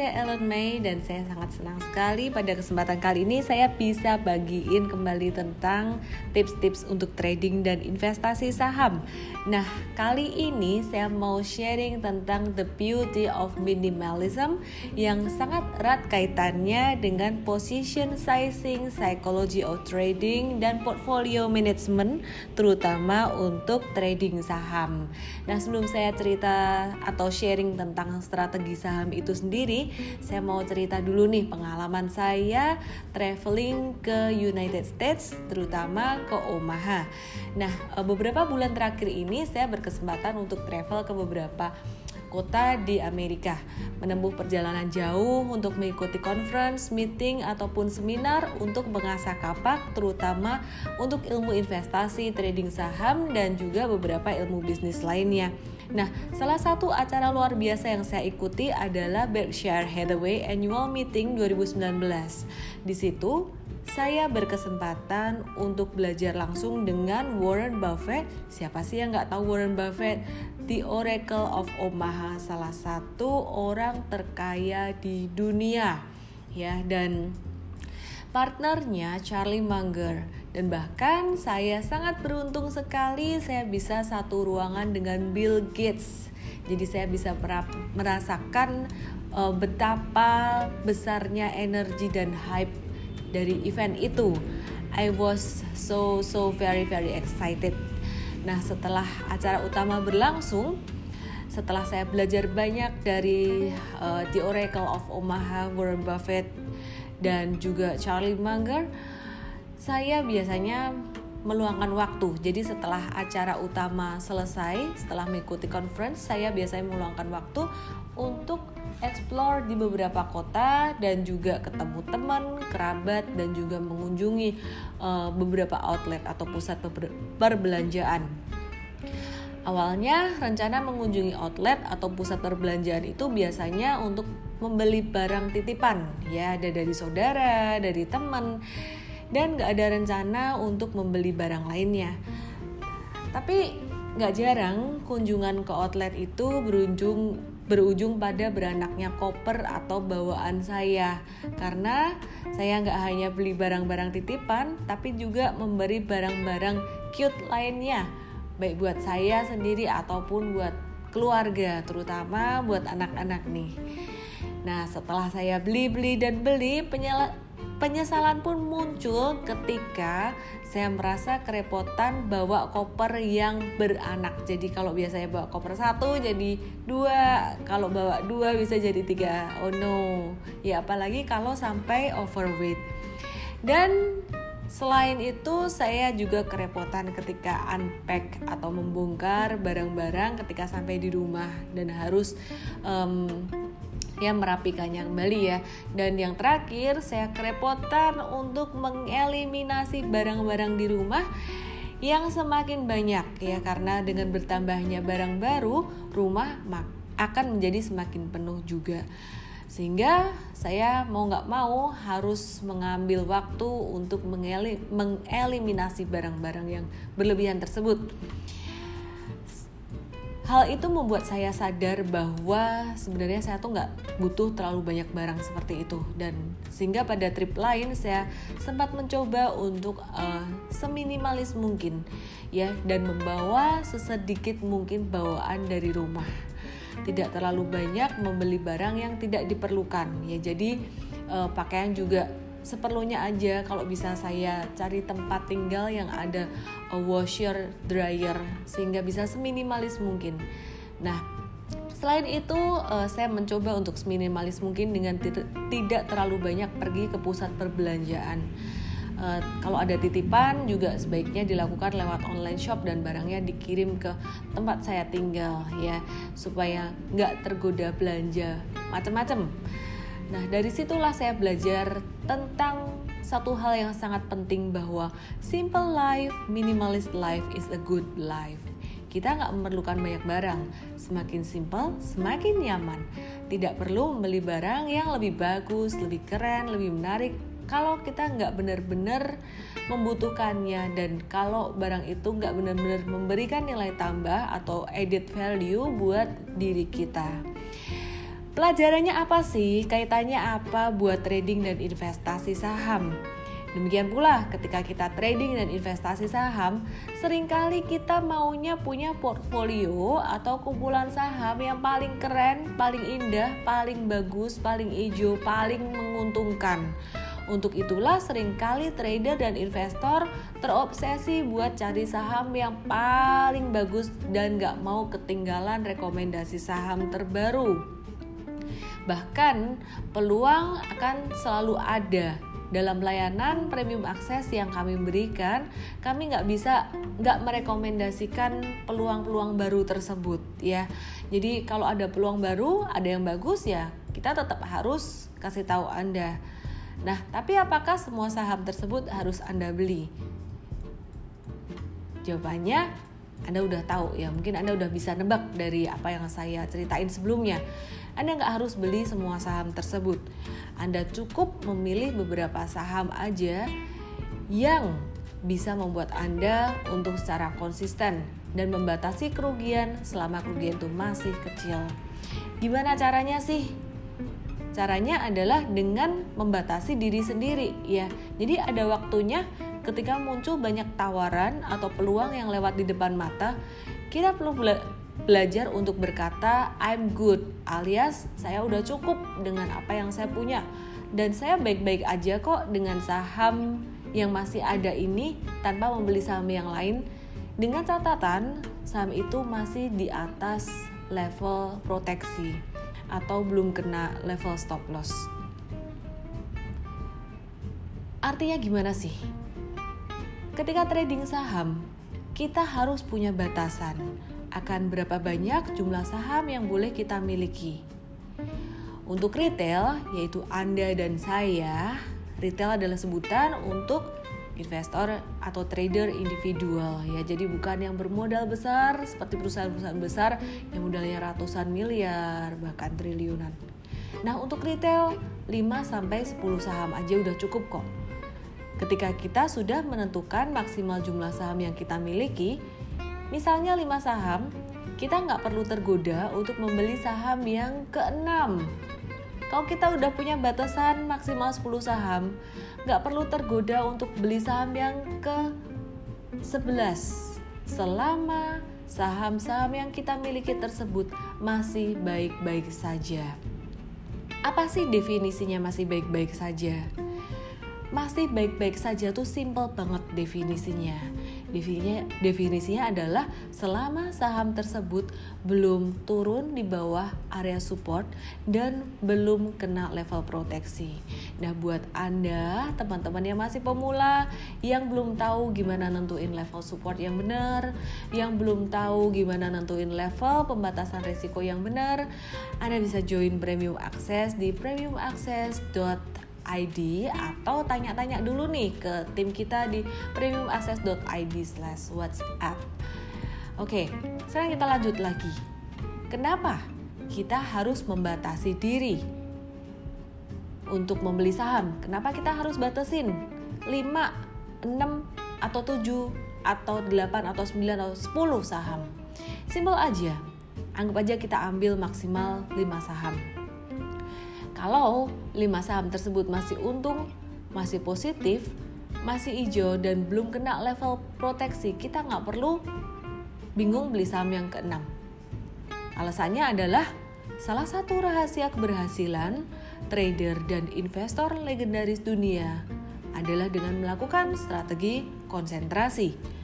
saya Ellen May dan saya sangat senang sekali pada kesempatan kali ini saya bisa bagiin kembali tentang tips-tips untuk trading dan investasi saham. Nah, kali ini saya mau sharing tentang the beauty of minimalism yang sangat erat kaitannya dengan position sizing, psychology of trading dan portfolio management terutama untuk trading saham. Nah, sebelum saya cerita atau sharing tentang strategi saham itu sendiri, saya mau cerita dulu nih pengalaman saya traveling ke United States, terutama ke Omaha. Nah, eh, beberapa bulan terakhir ini saya berkesempatan untuk travel ke beberapa kota di Amerika, menempuh perjalanan jauh untuk mengikuti conference, meeting, ataupun seminar untuk mengasah kapak, terutama untuk ilmu investasi, trading saham, dan juga beberapa ilmu bisnis lainnya. Nah, salah satu acara luar biasa yang saya ikuti adalah Berkshire Hathaway Annual Meeting 2019. Di situ, saya berkesempatan untuk belajar langsung dengan Warren Buffett. Siapa sih yang nggak tahu Warren Buffett? The Oracle of Omaha, salah satu orang terkaya di dunia, ya dan partnernya Charlie Munger dan bahkan saya sangat beruntung sekali saya bisa satu ruangan dengan Bill Gates. Jadi saya bisa merasakan uh, betapa besarnya energi dan hype dari event itu. I was so so very very excited. Nah, setelah acara utama berlangsung, setelah saya belajar banyak dari uh, The Oracle of Omaha, Warren Buffett dan juga Charlie Munger, saya biasanya meluangkan waktu. Jadi setelah acara utama selesai, setelah mengikuti conference, saya biasanya meluangkan waktu untuk explore di beberapa kota dan juga ketemu teman, kerabat dan juga mengunjungi uh, beberapa outlet atau pusat perbelanjaan. Awalnya rencana mengunjungi outlet atau pusat perbelanjaan itu biasanya untuk membeli barang titipan ya ada dari saudara, dari teman dan gak ada rencana untuk membeli barang lainnya. Tapi gak jarang kunjungan ke outlet itu berujung berujung pada beranaknya koper atau bawaan saya. Karena saya nggak hanya beli barang-barang titipan tapi juga memberi barang-barang cute lainnya. Baik buat saya sendiri ataupun buat keluarga terutama buat anak-anak nih. Nah setelah saya beli-beli dan beli penyala Penyesalan pun muncul ketika saya merasa kerepotan bawa koper yang beranak. Jadi kalau biasanya bawa koper satu jadi dua, kalau bawa dua bisa jadi tiga. Oh no, ya apalagi kalau sampai overweight. Dan Selain itu, saya juga kerepotan ketika unpack atau membongkar barang-barang ketika sampai di rumah dan harus um, ya merapikannya kembali ya. Dan yang terakhir saya kerepotan untuk mengeliminasi barang-barang di rumah yang semakin banyak ya karena dengan bertambahnya barang baru rumah akan menjadi semakin penuh juga sehingga saya mau nggak mau harus mengambil waktu untuk mengeliminasi barang-barang yang berlebihan tersebut. Hal itu membuat saya sadar bahwa sebenarnya saya tuh nggak butuh terlalu banyak barang seperti itu dan sehingga pada trip lain saya sempat mencoba untuk uh, seminimalis mungkin ya dan membawa sesedikit mungkin bawaan dari rumah. Tidak terlalu banyak membeli barang yang tidak diperlukan ya jadi uh, pakaian juga seperlunya aja kalau bisa saya cari tempat tinggal yang ada washer dryer sehingga bisa seminimalis mungkin. Nah selain itu uh, saya mencoba untuk seminimalis mungkin dengan tidak terlalu banyak pergi ke pusat perbelanjaan. Uh, kalau ada titipan juga sebaiknya dilakukan lewat online shop dan barangnya dikirim ke tempat saya tinggal ya supaya nggak tergoda belanja macam-macam Nah, dari situlah saya belajar tentang satu hal yang sangat penting bahwa simple life, minimalist life is a good life. Kita nggak memerlukan banyak barang, semakin simple, semakin nyaman. Tidak perlu membeli barang yang lebih bagus, lebih keren, lebih menarik. Kalau kita nggak benar-benar membutuhkannya dan kalau barang itu nggak benar-benar memberikan nilai tambah atau added value buat diri kita Pelajarannya apa sih? Kaitannya apa buat trading dan investasi saham? Demikian pula ketika kita trading dan investasi saham, sering kali kita maunya punya portfolio atau kumpulan saham yang paling keren, paling indah, paling bagus, paling hijau, paling menguntungkan. Untuk itulah sering kali trader dan investor terobsesi buat cari saham yang paling bagus dan gak mau ketinggalan rekomendasi saham terbaru. Bahkan peluang akan selalu ada dalam layanan premium akses yang kami berikan, kami nggak bisa nggak merekomendasikan peluang-peluang baru tersebut ya. Jadi kalau ada peluang baru, ada yang bagus ya, kita tetap harus kasih tahu Anda. Nah, tapi apakah semua saham tersebut harus Anda beli? Jawabannya anda udah tahu ya, mungkin Anda udah bisa nebak dari apa yang saya ceritain sebelumnya. Anda nggak harus beli semua saham tersebut. Anda cukup memilih beberapa saham aja yang bisa membuat Anda untuk secara konsisten dan membatasi kerugian selama kerugian itu masih kecil. Gimana caranya sih? Caranya adalah dengan membatasi diri sendiri ya. Jadi ada waktunya ketika muncul banyak tawaran atau peluang yang lewat di depan mata, kita perlu belajar untuk berkata I'm good alias saya udah cukup dengan apa yang saya punya dan saya baik-baik aja kok dengan saham yang masih ada ini tanpa membeli saham yang lain dengan catatan saham itu masih di atas level proteksi atau belum kena level stop loss. Artinya gimana sih? Ketika trading saham, kita harus punya batasan akan berapa banyak jumlah saham yang boleh kita miliki. Untuk retail, yaitu Anda dan saya, retail adalah sebutan untuk investor atau trader individual ya. Jadi bukan yang bermodal besar seperti perusahaan-perusahaan besar yang modalnya ratusan miliar bahkan triliunan. Nah, untuk retail 5 sampai 10 saham aja udah cukup kok Ketika kita sudah menentukan maksimal jumlah saham yang kita miliki, misalnya 5 saham, kita nggak perlu tergoda untuk membeli saham yang keenam. Kalau kita udah punya batasan maksimal 10 saham, nggak perlu tergoda untuk beli saham yang ke 11 selama saham-saham yang kita miliki tersebut masih baik-baik saja. Apa sih definisinya masih baik-baik saja? masih baik-baik saja tuh simple banget definisinya. Definisinya, definisinya adalah selama saham tersebut belum turun di bawah area support dan belum kena level proteksi. Nah, buat Anda, teman-teman yang masih pemula, yang belum tahu gimana nentuin level support yang benar, yang belum tahu gimana nentuin level pembatasan risiko yang benar, Anda bisa join premium access di premiumaccess.com ID atau tanya-tanya dulu nih ke tim kita di premiumaccess.id slash whatsapp Oke, sekarang kita lanjut lagi. Kenapa kita harus membatasi diri untuk membeli saham? Kenapa kita harus batasin 5, 6, atau 7, atau 8, atau 9, atau 10 saham? Simpel aja, anggap aja kita ambil maksimal 5 saham kalau lima saham tersebut masih untung, masih positif, masih hijau dan belum kena level proteksi, kita nggak perlu bingung beli saham yang keenam. Alasannya adalah salah satu rahasia keberhasilan trader dan investor legendaris dunia adalah dengan melakukan strategi konsentrasi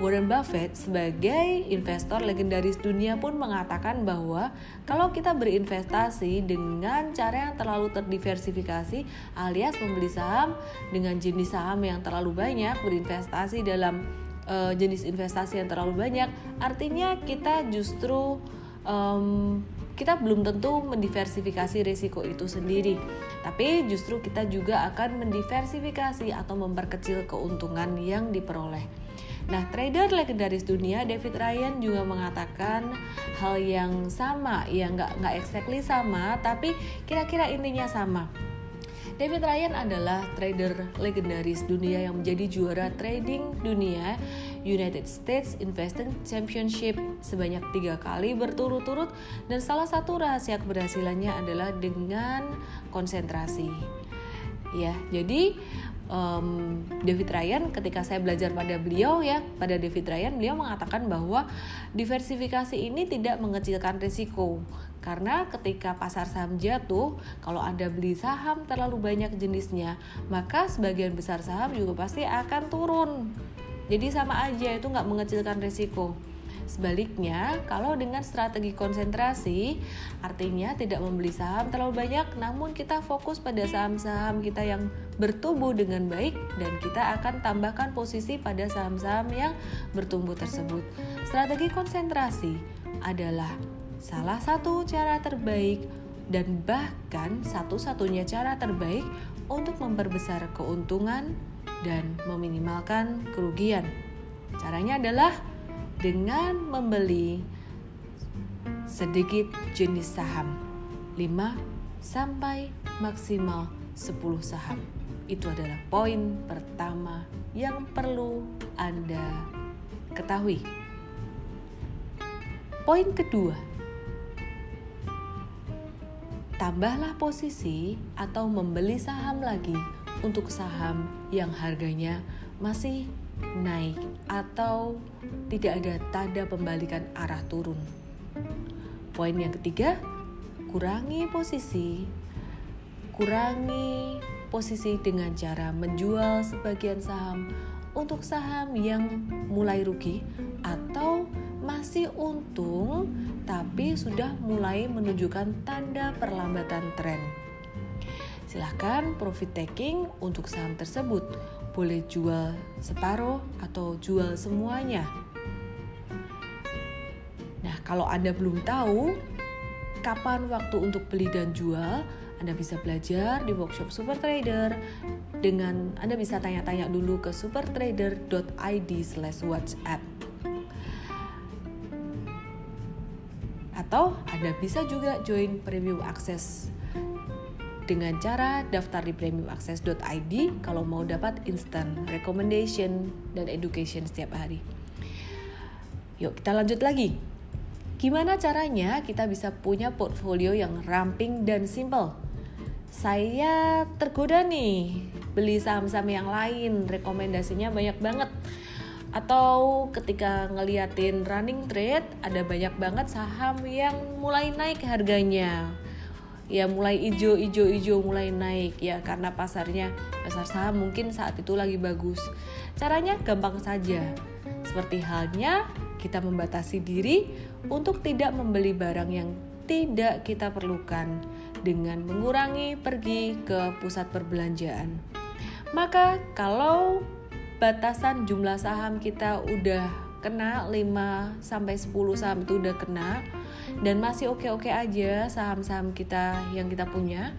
Warren Buffett sebagai investor legendaris dunia pun mengatakan bahwa kalau kita berinvestasi dengan cara yang terlalu terdiversifikasi alias membeli saham dengan jenis saham yang terlalu banyak, berinvestasi dalam uh, jenis investasi yang terlalu banyak, artinya kita justru um, kita belum tentu mendiversifikasi risiko itu sendiri, tapi justru kita juga akan mendiversifikasi atau memperkecil keuntungan yang diperoleh. Nah, trader legendaris dunia David Ryan juga mengatakan hal yang sama, ya nggak nggak exactly sama, tapi kira-kira intinya sama. David Ryan adalah trader legendaris dunia yang menjadi juara trading dunia United States Investing Championship sebanyak tiga kali berturut-turut dan salah satu rahasia keberhasilannya adalah dengan konsentrasi. Ya, jadi um, David Ryan ketika saya belajar pada beliau ya pada David Ryan beliau mengatakan bahwa diversifikasi ini tidak mengecilkan risiko karena ketika pasar saham jatuh, kalau Anda beli saham terlalu banyak jenisnya, maka sebagian besar saham juga pasti akan turun. Jadi sama aja itu nggak mengecilkan risiko. Sebaliknya, kalau dengan strategi konsentrasi, artinya tidak membeli saham terlalu banyak, namun kita fokus pada saham-saham kita yang bertumbuh dengan baik dan kita akan tambahkan posisi pada saham-saham yang bertumbuh tersebut. Strategi konsentrasi adalah salah satu cara terbaik dan bahkan satu-satunya cara terbaik untuk memperbesar keuntungan dan meminimalkan kerugian. Caranya adalah dengan membeli sedikit jenis saham 5 sampai maksimal 10 saham. Itu adalah poin pertama yang perlu Anda ketahui. Poin kedua, tambahlah posisi atau membeli saham lagi untuk saham yang harganya masih naik atau tidak ada tanda pembalikan arah turun. Poin yang ketiga, kurangi posisi. Kurangi posisi dengan cara menjual sebagian saham untuk saham yang mulai rugi atau masih untung tapi sudah mulai menunjukkan tanda perlambatan tren. Silahkan profit taking untuk saham tersebut. Boleh jual separuh atau jual semuanya. Nah, kalau Anda belum tahu kapan waktu untuk beli dan jual, Anda bisa belajar di workshop Super Trader dengan Anda bisa tanya-tanya dulu ke supertrader.id/whatsapp. Atau Anda bisa juga join Premium Access dengan cara daftar di premiumaccess.id kalau mau dapat instant recommendation dan education setiap hari. Yuk kita lanjut lagi. Gimana caranya kita bisa punya portfolio yang ramping dan simple? Saya tergoda nih beli saham-saham yang lain, rekomendasinya banyak banget. Atau ketika ngeliatin running trade ada banyak banget saham yang mulai naik harganya. Ya mulai ijo ijo ijo mulai naik. Ya karena pasarnya pasar saham mungkin saat itu lagi bagus. Caranya gampang saja. Seperti halnya kita membatasi diri untuk tidak membeli barang yang tidak kita perlukan dengan mengurangi pergi ke pusat perbelanjaan maka kalau batasan jumlah saham kita udah kena 5 sampai 10 saham itu udah kena dan masih oke-oke aja saham-saham kita yang kita punya,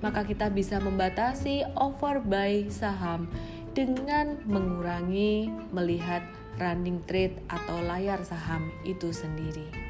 maka kita bisa membatasi overbuy saham dengan mengurangi melihat running trade atau layar saham itu sendiri.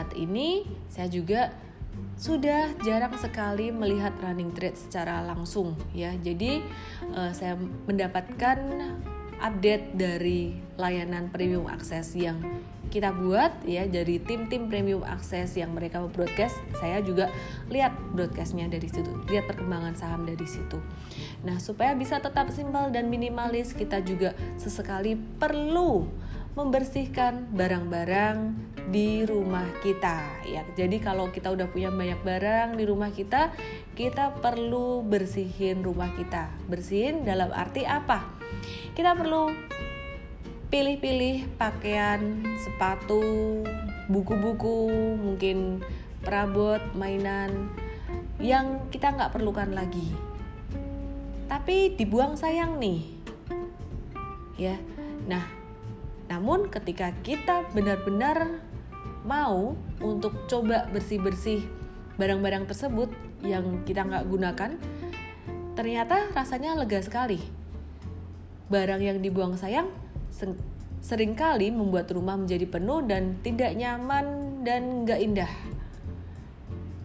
Saat ini saya juga sudah jarang sekali melihat running trade secara langsung ya. Jadi uh, saya mendapatkan update dari layanan premium akses yang kita buat ya dari tim-tim premium akses yang mereka broadcast saya juga lihat broadcastnya dari situ lihat perkembangan saham dari situ nah supaya bisa tetap simpel dan minimalis kita juga sesekali perlu membersihkan barang-barang di rumah kita ya. Jadi kalau kita udah punya banyak barang di rumah kita, kita perlu bersihin rumah kita. Bersihin dalam arti apa? Kita perlu pilih-pilih pakaian, sepatu, buku-buku, mungkin perabot, mainan yang kita nggak perlukan lagi. Tapi dibuang sayang nih. Ya. Nah, namun ketika kita benar-benar mau untuk coba bersih-bersih barang-barang tersebut yang kita nggak gunakan, ternyata rasanya lega sekali. Barang yang dibuang sayang sering kali membuat rumah menjadi penuh dan tidak nyaman dan nggak indah.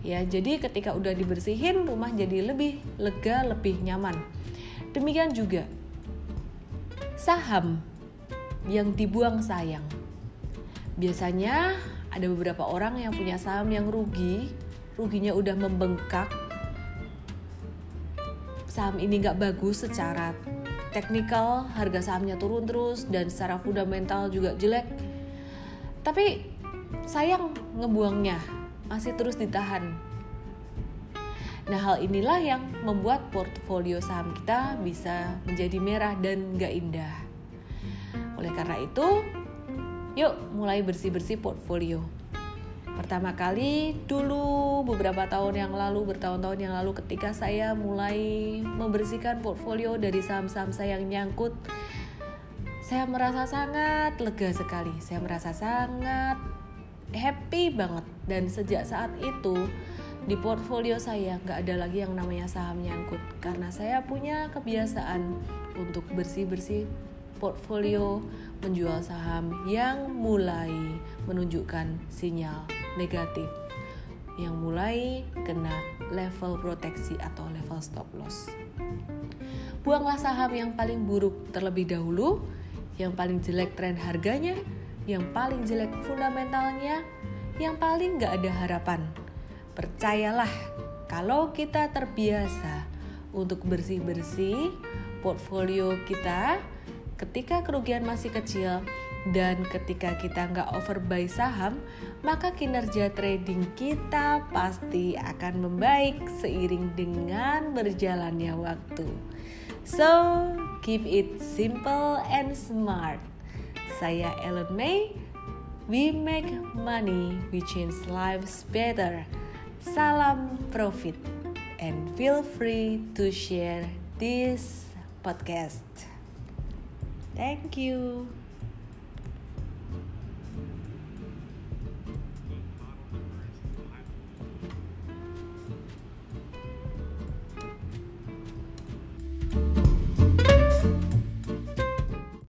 Ya, jadi ketika udah dibersihin rumah jadi lebih lega, lebih nyaman. Demikian juga saham yang dibuang sayang. Biasanya ada beberapa orang yang punya saham yang rugi, ruginya udah membengkak. Saham ini nggak bagus secara teknikal, harga sahamnya turun terus dan secara fundamental juga jelek. Tapi sayang ngebuangnya masih terus ditahan. Nah hal inilah yang membuat portfolio saham kita bisa menjadi merah dan gak indah. Oleh karena itu, yuk mulai bersih-bersih portfolio. Pertama kali dulu beberapa tahun yang lalu, bertahun-tahun yang lalu ketika saya mulai membersihkan portfolio dari saham-saham saya yang nyangkut, saya merasa sangat lega sekali. Saya merasa sangat happy banget dan sejak saat itu di portfolio saya nggak ada lagi yang namanya saham nyangkut karena saya punya kebiasaan untuk bersih-bersih portfolio menjual saham yang mulai menunjukkan sinyal negatif yang mulai kena level proteksi atau level stop loss. Buanglah saham yang paling buruk terlebih dahulu, yang paling jelek tren harganya, yang paling jelek fundamentalnya, yang paling gak ada harapan. Percayalah, kalau kita terbiasa untuk bersih-bersih portfolio kita ketika kerugian masih kecil dan ketika kita nggak overbuy saham, maka kinerja trading kita pasti akan membaik seiring dengan berjalannya waktu. So, keep it simple and smart. Saya Ellen May. We make money, we change lives better. Salam profit and feel free to share this podcast. Thank you.